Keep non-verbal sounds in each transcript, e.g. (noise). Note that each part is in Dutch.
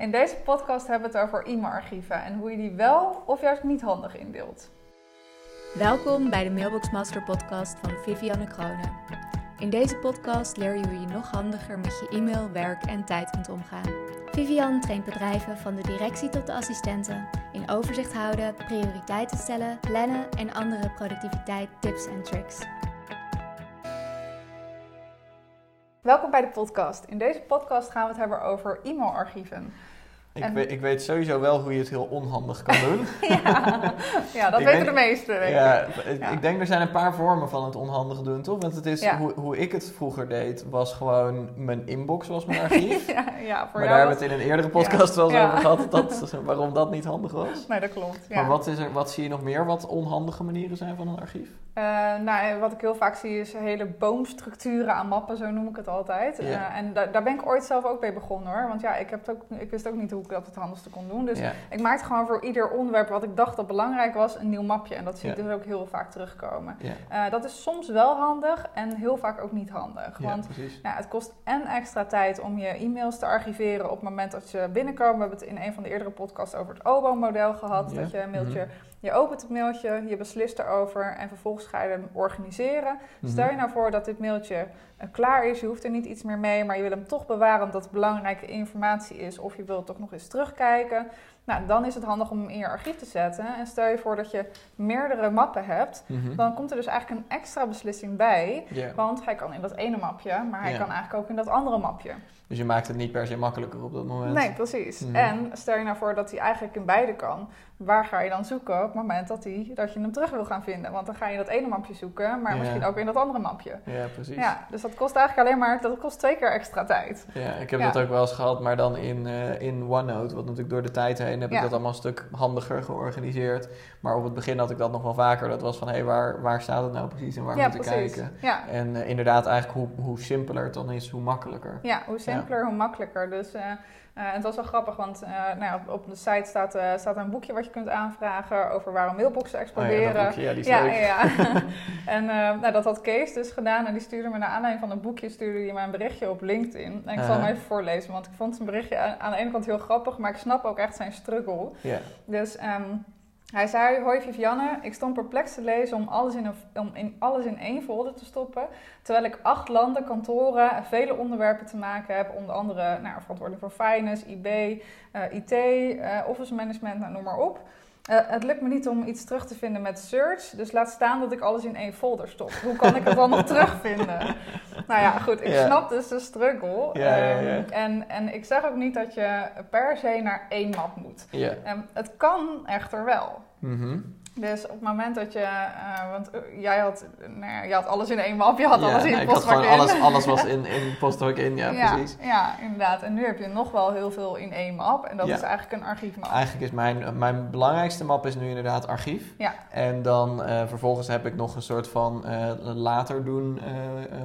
In deze podcast hebben we het over e-mailarchieven en hoe je die wel of juist niet handig indeelt. Welkom bij de Mailbox Master podcast van Vivianne Kroonen. In deze podcast leer je hoe je nog handiger met je e-mail, werk en tijd kunt omgaan. Vivian traint bedrijven van de directie tot de assistenten in overzicht houden, prioriteiten stellen, plannen en andere productiviteit tips en tricks. Welkom bij de podcast. In deze podcast gaan we het hebben over e-mailarchieven. Ik, En- weet, ik weet sowieso wel hoe je het heel onhandig kan (laughs) doen. ja, ja, dat weten de meesten. Ja, ik. ik, Ja. ik denk er zijn een paar vormen van het onhandig doen, toch? Want het is, Ja. hoe, hoe ik het vroeger deed, was gewoon mijn inbox was mijn (laughs) archief. ja, ja, voor maar jou daar hebben we het in een eerdere podcast wel eens over gehad, (laughs) dat, waarom dat niet handig was. Nee, dat klopt. Ja. Maar wat, is er, wat zie je nog meer wat onhandige manieren zijn van een archief? Eh, nou, wat ik heel vaak zie is hele boomstructuren aan mappen, zo noem ik het altijd. Eh, en da- daar ben ik ooit zelf ook mee begonnen hoor. Want ja, ik, heb het ook, ik wist ook niet hoe ik dat het handigste kon doen. Dus ja. ik maakte gewoon voor ieder onderwerp wat ik dacht dat belangrijk was, een nieuw mapje. En dat zie ik Ja. dus ook heel vaak terugkomen. Ja, Eh, dat is soms wel handig en heel vaak ook niet handig. Want nou, het kost en extra tijd om je e-mails te archiveren op het moment dat ze binnenkomen. We hebben het in een van de eerdere podcasts over het OBO-model gehad. Dat je een mailtje, Mhm. Je opent het mailtje, je beslist erover en vervolgens ga je hem organiseren. Mhm. Stel je nou voor dat dit mailtje eh, klaar is, je hoeft er niet iets meer mee, maar je wil hem toch bewaren omdat het belangrijke informatie is of je wilt toch nog eens terugkijken. Nou, dan is het handig om hem in je archief te zetten. En stel je voor dat je meerdere mappen hebt, Mhm. dan komt er dus eigenlijk een extra beslissing bij. Want hij kan in dat ene mapje, maar hij kan eigenlijk ook in dat andere mapje. Dus je maakt het niet per se makkelijker op dat moment. Nee, precies. Mhm. En stel je nou voor dat hij eigenlijk in beide kan. Waar ga je dan zoeken op het moment dat, hij, dat je hem terug wil gaan vinden? Want dan ga je in dat ene mapje zoeken, maar misschien ook in dat andere mapje. Ja, precies. Ja, dus dat kost eigenlijk alleen maar, dat kost twee keer extra tijd. Ja, ik heb Ja. dat ook wel eens gehad, maar dan in, eh, in OneNote. Want natuurlijk door de tijd heen heb ik dat allemaal een stuk handiger georganiseerd. Maar op het begin had ik dat nog wel vaker. Dat was van, hé, waar, waar staat het nou precies en waar ja, moet ik precies. kijken? Ja. En eh, inderdaad, eigenlijk hoe, hoe simpeler het dan is, hoe makkelijker. ja, hoe simpeler, hoe makkelijker. Dus eh, eh, het was wel grappig, want eh, nou ja, op, de site staat, eh, staat een boekje wat je kunt aanvragen over waarom mailboxen Oh exploderen. ja, dat boekje, ja, die is ja, leuk. ja, ja. (laughs) (laughs) en nou, dat had Kees dus gedaan. En die stuurde me naar aanleiding van een boekje stuurde hij mij een berichtje op LinkedIn. En ik zal hem even voorlezen, want ik vond zijn berichtje aan, aan de ene kant heel grappig, maar ik snap ook echt zijn struggle. Ja. Dus ehm, hij zei, hoi Vivianne, ik stond perplex te lezen om alles, in om in alles in één folder te stoppen. Terwijl ik acht landen, kantoren en vele onderwerpen te maken heb. Onder andere nou, verantwoordelijk voor finance, IB, eh, IT, eh, office management, nou, noem maar op. Eh, het lukt me niet om iets terug te vinden met search. Dus laat staan dat ik alles in één folder stop. Hoe kan ik het dan nog (laughs) terugvinden? Nou ja, goed. Ik snap dus de struggle. Ehm, en, en ik zeg ook niet dat je per se naar één map moet. Ehm, het kan echter wel. Mhm. Dus op het moment dat je, eh, want eh, jij had, nou ja, je had alles in één map, je had Ja, alles in had postvak in. alles, alles was (laughs) in, in in, ja, ja, precies. ja, inderdaad. En nu heb je nog wel heel veel in één map en dat is eigenlijk een archiefmap. Eigenlijk is mijn, mijn belangrijkste map is nu inderdaad archief. Ja. En dan eh, vervolgens heb ik nog een soort van later doen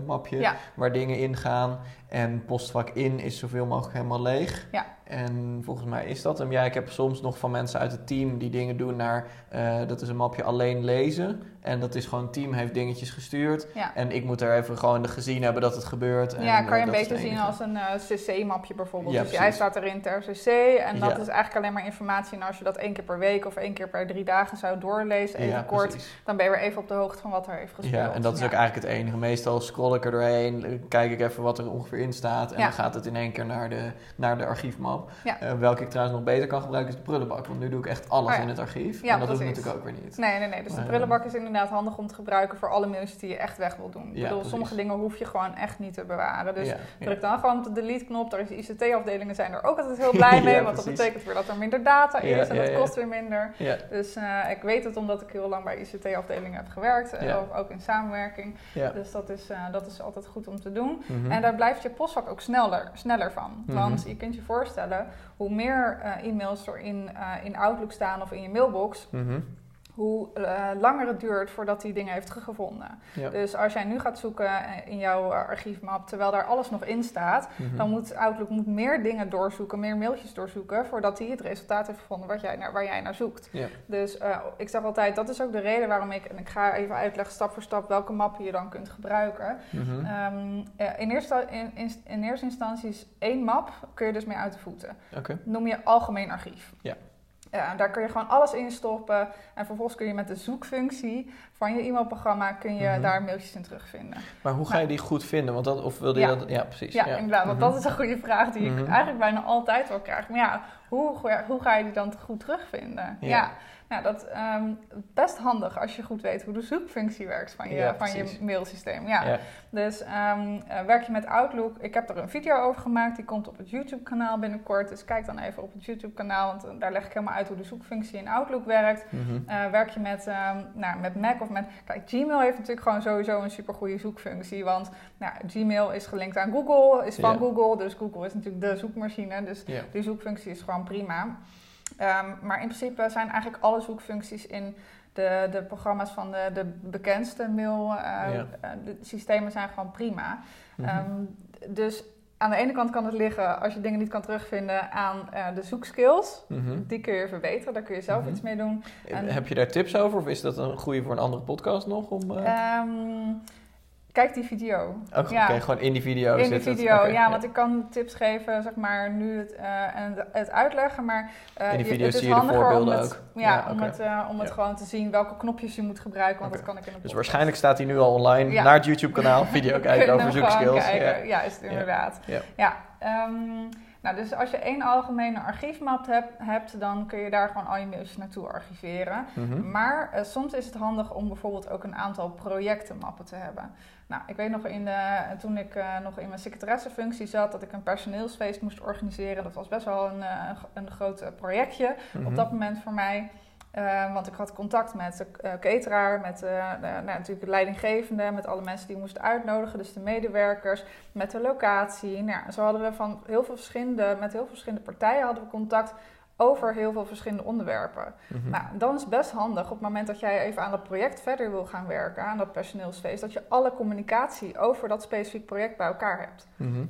mapje waar dingen in gaan. En postvak in is zoveel mogelijk helemaal leeg. Ja. En volgens mij is dat hem. Ja, ik heb soms nog van mensen uit het team die dingen doen naar... eh, dat is een mapje alleen lezen. En dat is gewoon, het team heeft dingetjes gestuurd. Ja. En ik moet er even gewoon gezien hebben dat het gebeurt. En, ja, eh, kan je een dat is beetje zien als een eh, CC-mapje bijvoorbeeld. Ja, dus jij precies. staat erin ter CC en dat Ja. is eigenlijk alleen maar informatie. En als je dat één keer per week of één keer per drie dagen zou doorlezen, even kort, precies. dan ben je weer even op de hoogte van wat er heeft gespeeld. Ja, en dat is ook eigenlijk het enige. Meestal scroll ik er doorheen, kijk ik even wat er ongeveer in staat. En dan gaat het in één keer naar de, naar de archiefmap. Eh, welke ik trouwens nog beter kan gebruiken is de prullenbak. Want nu doe ik echt alles Oh in het archief. En dat hoeft precies. natuurlijk ook weer niet. Nee, nee, nee. Dus de prullenbak is inderdaad handig om te gebruiken voor alle mailtjes die je echt weg wil doen. Ik bedoel, precies. sommige dingen hoef je gewoon echt niet te bewaren. Dus ja, druk dan gewoon op de delete-knop. Daar is de ICT-afdelingen zijn er ook altijd heel blij (laughs) mee. Want dat betekent weer dat er minder data is en dat kost weer minder. Dus eh, ik weet het omdat ik heel lang bij ICT-afdelingen heb gewerkt. eh, Ja. ook, in samenwerking. Dus dat is, eh, dat is altijd goed om te doen. Mhm. En daar blijft je postvak ook sneller, sneller van. Mhm. Want je kunt je voorstellen, hoe meer eh, e-mails er in, eh, in Outlook staan of in je mailbox, Mhm. Hoe eh, langer het duurt voordat hij dingen heeft teruggevonden. Ja. Dus als jij nu gaat zoeken eh, in jouw eh, archiefmap, terwijl daar alles nog in staat, Mhm. dan moet Outlook moet meer dingen doorzoeken, meer mailtjes doorzoeken, voordat hij het resultaat heeft gevonden wat jij naar, waar jij naar zoekt. Ja. Dus ik zeg altijd, dat is ook de reden waarom ik, en ik ga even uitleggen stap voor stap welke mappen je dan kunt gebruiken. Mhm. Ehm, eh, in, eerste, in, in, in eerste instantie is één map, kun je dus mee uit de voeten. Oké. Noem je algemeen archief. Ja. Ja, daar kun je gewoon alles in stoppen. En vervolgens kun je met de zoekfunctie van je e-mailprogramma kun je Mhm. daar mailtjes in terugvinden. Maar hoe ga je die goed vinden? Want dat, of wilde je Ja. dat... Ja, precies. Ja, inderdaad. Want Mhm. dat is een goede vraag die ik Mhm. eigenlijk bijna altijd wel krijg. Maar ja, hoe, hoe ga je die dan goed terugvinden? Ja. Nou, dat is ehm, best handig als je goed weet hoe de zoekfunctie werkt van je, Ja, van je mailsysteem. Ja. Ja. Dus ehm, eh, werk je met Outlook. Ik heb er een video over gemaakt. Die komt op het YouTube-kanaal binnenkort. Dus kijk dan even op het YouTube-kanaal. Want eh, daar leg ik helemaal uit hoe de zoekfunctie in Outlook werkt. Mhm. Eh, werk je met, ehm, nou, met Mac of met... Kijk, Gmail heeft natuurlijk gewoon sowieso een supergoeie zoekfunctie. Want nou, Gmail is gelinkt aan Google, is van. Google. Dus Google is natuurlijk de zoekmachine. Dus Ja. die zoekfunctie is gewoon prima. Ehm, maar in principe zijn eigenlijk alle zoekfuncties in de, de programma's van de, de bekendste mail eh, Ja. eh, de systemen zijn gewoon prima. Mhm. Ehm, dus aan de ene kant kan het liggen, als je dingen niet kan terugvinden, aan eh, de zoekskills. Mhm. Die kun je verbeteren, daar kun je zelf Mhm. iets mee doen. En- Heb je daar tips over? Of is dat een goede voor een andere podcast nog? Om, eh, Ehm, kijk die video. Oké, ja. gewoon in die video In het. video, ja, want ik kan tips geven, zeg maar, nu het, eh, en het- uitleggen, maar eh, In die is zie je de voorbeelden om het, ook. Ja, Ja, om, het, eh, om het gewoon te zien welke knopjes je moet gebruiken, want dat kan ik in de Dus podcast. waarschijnlijk staat hij nu al online naar het YouTube-kanaal. Video (laughs) kijken over zoekskills. kijken. Ja. Ja, is het inderdaad. Ja. Ja, ehm, nou, dus als je één algemene archiefmap hebt, hebt, dan kun je daar gewoon al je mailtjes naartoe archiveren. Mhm. Maar eh, soms is het handig om bijvoorbeeld ook een aantal projectenmappen te hebben. Nou, ik weet nog in de, toen ik eh, nog in mijn secretaressefunctie zat, dat ik een personeelsfeest moest organiseren. Dat was best wel een, eh, een groot projectje Mhm. op dat moment voor mij. Eh, want ik had contact met de eh, cateraar, met eh, de, nou, natuurlijk de leidinggevende, met alle mensen die ik moest uitnodigen, dus de medewerkers, met de locatie. Nou, zo hadden we van heel veel verschillende, met heel veel verschillende partijen hadden we contact over heel veel verschillende onderwerpen. Mhm. Nou, dan is het best handig op het moment dat jij even aan dat project verder wil gaan werken, aan dat personeelsfeest, dat je alle communicatie over dat specifiek project bij elkaar hebt. Mhm.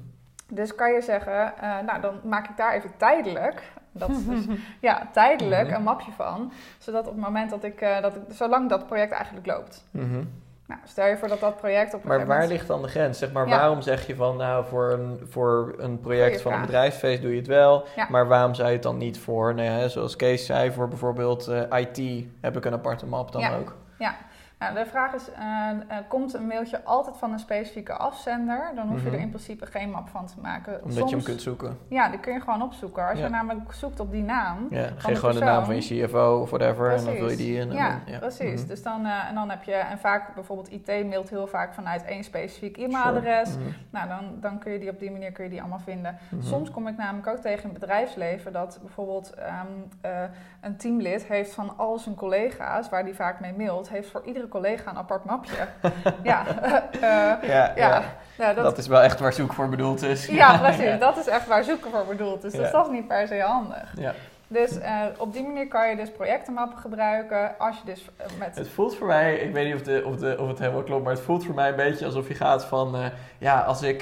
Dus kan je zeggen, eh, nou dan maak ik daar even tijdelijk, dat is dus, (laughs) ja, tijdelijk Mhm. een mapje van, zodat op het moment dat ik, eh, dat ik, zolang dat project eigenlijk loopt. Mhm. Nou, stel je voor dat dat project op een Maar waar ligt dan de grens? Zeg maar, Ja. waarom zeg je van, nou, voor een, voor een project van een bedrijfsfeest doe je het wel, Ja. maar waarom zou je het dan niet voor, nou ja, zoals Kees zei, voor bijvoorbeeld eh, IT heb ik een aparte map dan Ja. Nou, de vraag is, eh, eh, komt een mailtje altijd van een specifieke afzender? Dan hoef je Mhm. er in principe geen map van te maken. Omdat je hem kunt zoeken. Ja, die kun je gewoon opzoeken. Als Ja. je namelijk zoekt op die naam, Ja, geef gewoon de naam van je. CFO of whatever en dan vul je Precies. die in. Ja, dan- precies. Mhm. Dus dan, eh, en dan heb je, en vaak bijvoorbeeld IT mailt heel vaak vanuit één specifiek e-mailadres. Sure. Mhm. Nou, dan, dan kun je die op die manier kun je die allemaal vinden. Mhm. Soms kom ik namelijk ook tegen in het bedrijfsleven dat bijvoorbeeld ehm, eh, een teamlid heeft van al zijn collega's, waar die vaak mee mailt, heeft voor iedere collega een apart mapje. (laughs) ja, eh, Ja, ja. ja. Ja, dat, dat, is wel echt waar zoek voor bedoeld is. ja, precies. Dat is echt waar zoeken voor bedoeld is. Dus dat is niet per se handig. Ja. Dus eh, op die manier kan je dus projectenmappen gebruiken als je dus eh, met... Het voelt voor mij, ik weet niet of, de, of, de, of het helemaal klopt, maar het voelt voor mij een beetje alsof je gaat van, eh, ja, als ik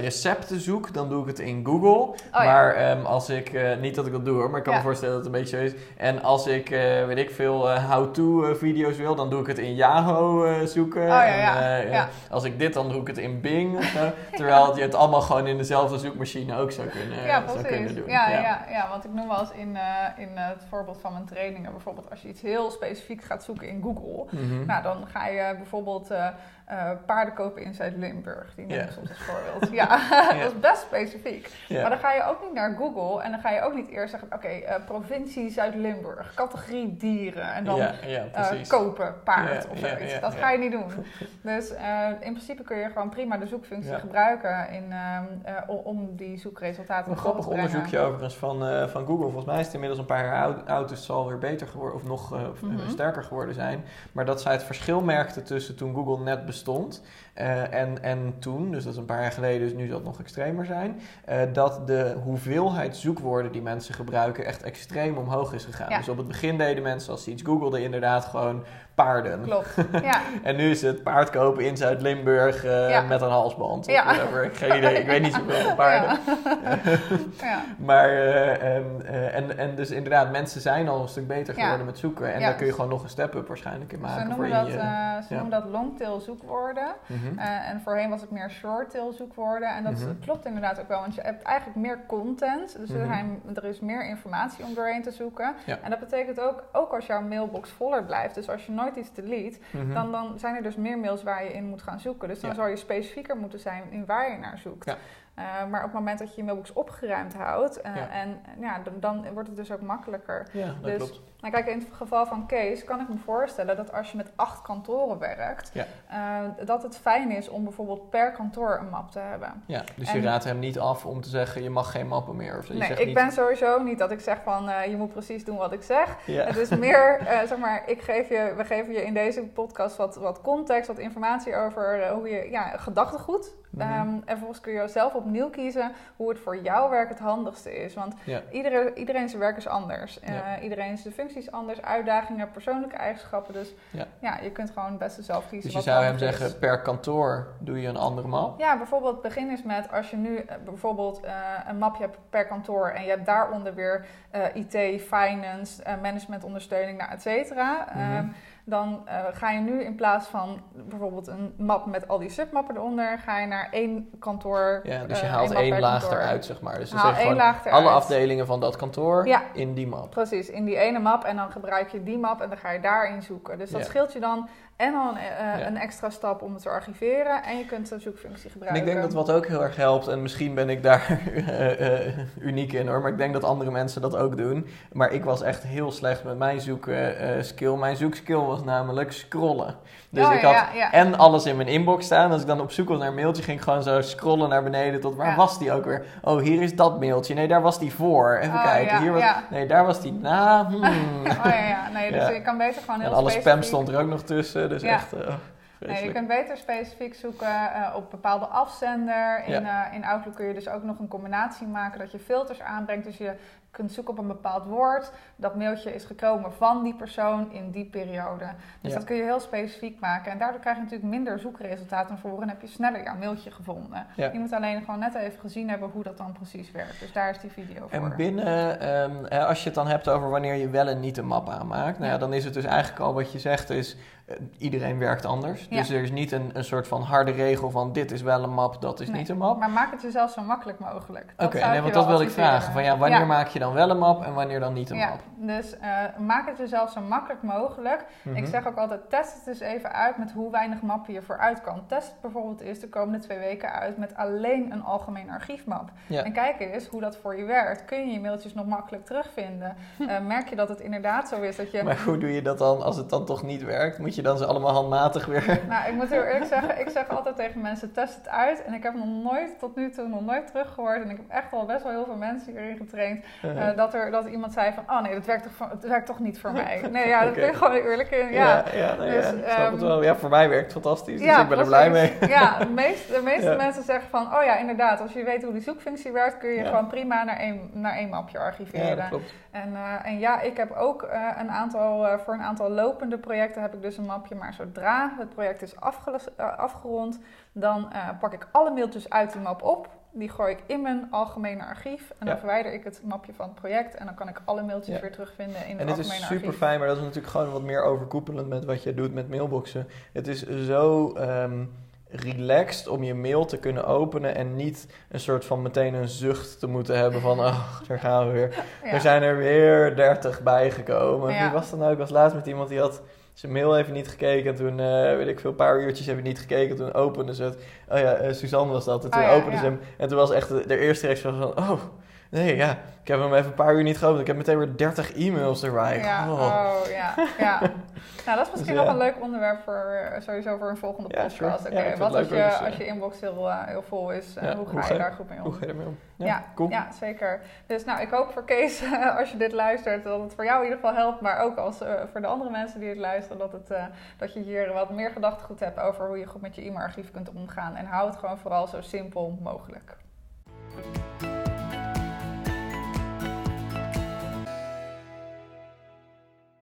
recepten zoek, dan doe ik het in Google. Oh ja. maar ehm, als ik, niet dat ik dat doe hoor, maar ik kan Ja. me voorstellen dat het een beetje zo is. En als ik, weet ik veel, how-to video's wil, dan doe ik het in Yahoo zoeken. Oh ja, En. Als ik dit, dan doe ik het in Bing of zo. (laughs) Terwijl je het allemaal gewoon in dezelfde zoekmachine ook zou kunnen, ja, zou kunnen doen. Ja, ja. Ja, want ik noem wel eens in, eh, in eh, het voorbeeld van mijn trainingen, bijvoorbeeld als je iets heel specifiek gaat zoeken in Google, Mhm. nou dan ga je bijvoorbeeld eh, paarden kopen in Zuid-Limburg. Die neem ik soms als voorbeeld. Ja, dat is best specifiek. Maar dan ga je ook niet naar Google en dan ga je ook niet eerst zeggen, oké, eh, provincie Zuid-Limburg, categorie dieren en dan eh, kopen paard of zoiets. dat ga je niet doen. (laughs) Dus in principe kun je gewoon prima de zoekfunctie gebruiken in, ehm, eh, om die zoekresultaten Een naar grappig te brengen. onderzoekje overigens van, van Google. Volgens mij is het inmiddels een paar jaar oud, oud dus het zal weer beter geworden of nog Mhm. sterker geworden zijn. Maar dat zij het verschil merkten tussen toen Google net bestond. Eh, en, en toen, dus dat is een paar jaar geleden, dus nu zal het nog extremer zijn, eh, dat de hoeveelheid zoekwoorden die mensen gebruiken echt extreem omhoog is gegaan. Ja. Dus op het begin deden mensen, als ze iets googelden, inderdaad gewoon paarden. Klopt. (laughs) Ja. En nu is het paard kopen in Zuid-Limburg eh, Ja. met een halsband. Of Ja. whatever. Geen idee, ik weet niet (laughs) zoveel van paarden. (laughs) Maar, en, en dus inderdaad, mensen zijn al een stuk beter geworden met zoeken. En daar kun je gewoon nog een step-up waarschijnlijk in Ze maken. noemen voor dat, je, ze noemen dat longtail zoekwoorden. Mhm. Eh, en voorheen was het meer short-tail zoekwoorden. En dat Mhm. klopt inderdaad ook wel, want je hebt eigenlijk meer content. Dus er, Mhm. zijn, er is meer informatie om doorheen te zoeken. Ja. En dat betekent ook, ook als jouw mailbox voller blijft, dus als je nooit iets delete, dan, dan zijn er dus meer mails waar je in moet gaan zoeken. Dus dan Ja. zou je specifieker moeten zijn in waar je naar zoekt. Ja. Eh, maar op het moment dat je je mailbox opgeruimd houdt, eh, Ja. en ja, dan, dan wordt het dus ook makkelijker. Ja, dat dus- klopt. Nou kijk, in het geval van Kees kan ik me voorstellen dat als je met acht kantoren werkt, Ja. eh, dat het fijn is om bijvoorbeeld per kantoor een map te hebben. Ja, dus je raadt hem niet af om te zeggen, je mag geen mappen meer. Of zo. je nee, zegt ik niet, ben sowieso niet dat ik zeg van eh, je moet precies doen wat ik zeg. Ja. Het is meer, eh, (laughs) zeg maar, ik geef je, we geven je in deze podcast wat, wat context, wat informatie over eh, hoe je, ja, gedachtegoed. Mhm. Ehm, en vervolgens kun je zelf opnieuw kiezen hoe het voor jouw werk het handigste is. Want Ja. iedereen zijn werk is anders. Eh, Ja. iedereen zijn functie is anders, uitdagingen, persoonlijke eigenschappen. Dus Ja. ja, je kunt gewoon het beste zelf kiezen. Dus je zou hem is. zeggen, per kantoor doe je een andere map. Ja, bijvoorbeeld begin eens met als je nu eh, bijvoorbeeld eh, een mapje hebt per kantoor en je hebt daaronder weer eh, IT, finance, eh, managementondersteuning, nou, et cetera. Mhm. Dan eh, ga je nu in plaats van bijvoorbeeld een map met al die submappen eronder, ga je naar één kantoor. Ja, dus je eh, haalt één per laag kantoor. eruit, zeg maar. Dus dan Haal zeg je één gewoon laag eruit. alle afdelingen van dat kantoor Ja. in die map. Precies, in die ene map en dan gebruik je die map en dan ga je daarin zoeken. Dus dat Ja. scheelt je dan en dan een, eh, Ja. een extra stap om het te archiveren en je kunt de zoekfunctie En gebruiken. ik denk dat wat ook heel erg helpt, en misschien ben ik daar (laughs) eh, eh, uniek in hoor, maar ik denk dat andere mensen dat ook doen. Maar ik was echt heel slecht met mijn zoekskill. mijn zoekskill was namelijk scrollen. Dus Oh, ik had ja, ja. en alles in mijn inbox staan. Als ik dan op zoek was naar een mailtje, ging ik gewoon zo scrollen naar beneden tot waar was die ook weer? Oh, hier is dat mailtje. Nee, daar was die voor. Even Oh, kijken. hier was. Nee, daar was die na. Hmm. (laughs) Oh ja, ja. Nee, dus je kan beter gewoon heel en alle spam stond er ook nog tussen. Dus Ja. echt. eh, Nee, je kunt beter specifiek zoeken eh, op bepaalde afzender. In, eh, in Outlook kun je dus ook nog een combinatie maken dat je filters aanbrengt. Dus je kunt zoeken op een bepaald woord. Dat mailtje is gekomen van die persoon in die periode. Dus Ja. dat kun je heel specifiek maken. En daardoor krijg je natuurlijk minder zoekresultaten voren en heb je sneller jouw mailtje gevonden. Ja. Je moet alleen gewoon net even gezien hebben hoe dat dan precies werkt. Dus daar is die video voor. En binnen, ehm, als je het dan hebt over wanneer je wel en niet een map aanmaakt, nou ja, dan is het dus eigenlijk al wat je zegt is, eh, iedereen werkt anders. Ja. Dus er is niet een, een soort van harde regel van dit is wel een map, dat is Nee, niet een map. Maar maak het jezelf zo makkelijk mogelijk. Oké, nee, want dat wil ik vragen. Van ja, wanneer Ja. maak je dan wel een map en wanneer dan niet een Ja, map? dus eh, maak het jezelf zo makkelijk mogelijk. Mhm. Ik zeg ook altijd, test het eens even uit met hoe weinig mappen je vooruit kan. Test het bijvoorbeeld eens de komende twee weken uit met alleen een algemeen archiefmap. Ja. En kijk eens hoe dat voor je werkt. Kun je je mailtjes nog makkelijk terugvinden? Eh, merk je dat het inderdaad zo is dat je... Maar hoe doe je dat dan als het dan toch niet werkt? Moet je dan ze allemaal handmatig weer... (laughs) Nou, ik moet heel eerlijk zeggen, ik zeg altijd tegen mensen, test het uit. En ik heb nog nooit, tot nu toe, nog nooit teruggehoord. En ik heb echt al best wel heel veel mensen hierin getraind. Eh, dat, er, dat iemand zei van, oh nee, dat werkt toch, voor- het werkt toch niet voor mij. (laughs) Nee, ja, dat ben ik gewoon eerlijk in. Ja, ja, ja, nee, Dus, ja, snap het ehm, wel. Ja, voor mij werkt het fantastisch, dus ik ben er blij mee. Ja, (laughs) de meeste, de meeste Ja. mensen zeggen van, oh ja, inderdaad, als je weet hoe die zoekfunctie werkt, kun je Ja. gewoon prima naar één, naar één mapje Ja, archiveren. dat klopt. En, eh, en ja, ik heb ook eh, een aantal, voor een aantal lopende projecten heb ik dus een mapje. Maar zodra het project is afgerond, dan pak ik alle mailtjes uit die map op. Die gooi ik in mijn algemene archief. En dan Ja. verwijder ik het mapje van het project. En dan kan ik alle mailtjes Ja. weer terugvinden in En het dit algemene is super archief. fijn, maar dat is natuurlijk gewoon wat meer overkoepelend met wat je doet met mailboxen. Het is zo ehm, relaxed om je mail te kunnen openen en niet een soort van meteen een zucht te moeten hebben van, oh, daar gaan we weer. (laughs) Ja. Er zijn er weer 30 bijgekomen. Wie was dat nou? Ik was laatst met iemand die had zijn mail even niet gekeken. En toen, eh, weet ik veel, een paar uurtjes hebben niet gekeken. Toen opende ze het. Oh ja, eh, Suzanne was dat. En toen Oh ja, opende ja. ze hem. En toen was echt de, de eerste reactie van, oh... Nee, ja. Ik heb hem even een paar uur niet geopend. Ik heb meteen weer 30 e-mails erbij. Ja, Oh. oh, ja, ja. (laughs) Nou, dat is misschien Dus, nog ja. een leuk onderwerp voor eh, sowieso voor een volgende Ja, podcast. sure. Oké, wat als je, als je inbox heel, eh, heel vol is, eh, Ja, hoe ga je daar goed mee om? Hoe ga je ermee om? Ja, cool. ja, zeker. Dus nou, ik hoop voor Kees, (laughs) als je dit luistert, dat het voor jou in ieder geval helpt. Maar ook als, voor de andere mensen die het luisteren, dat, het, dat je hier wat meer gedachtegoed hebt over hoe je goed met je e-mailarchief kunt omgaan. En hou het gewoon vooral zo simpel mogelijk.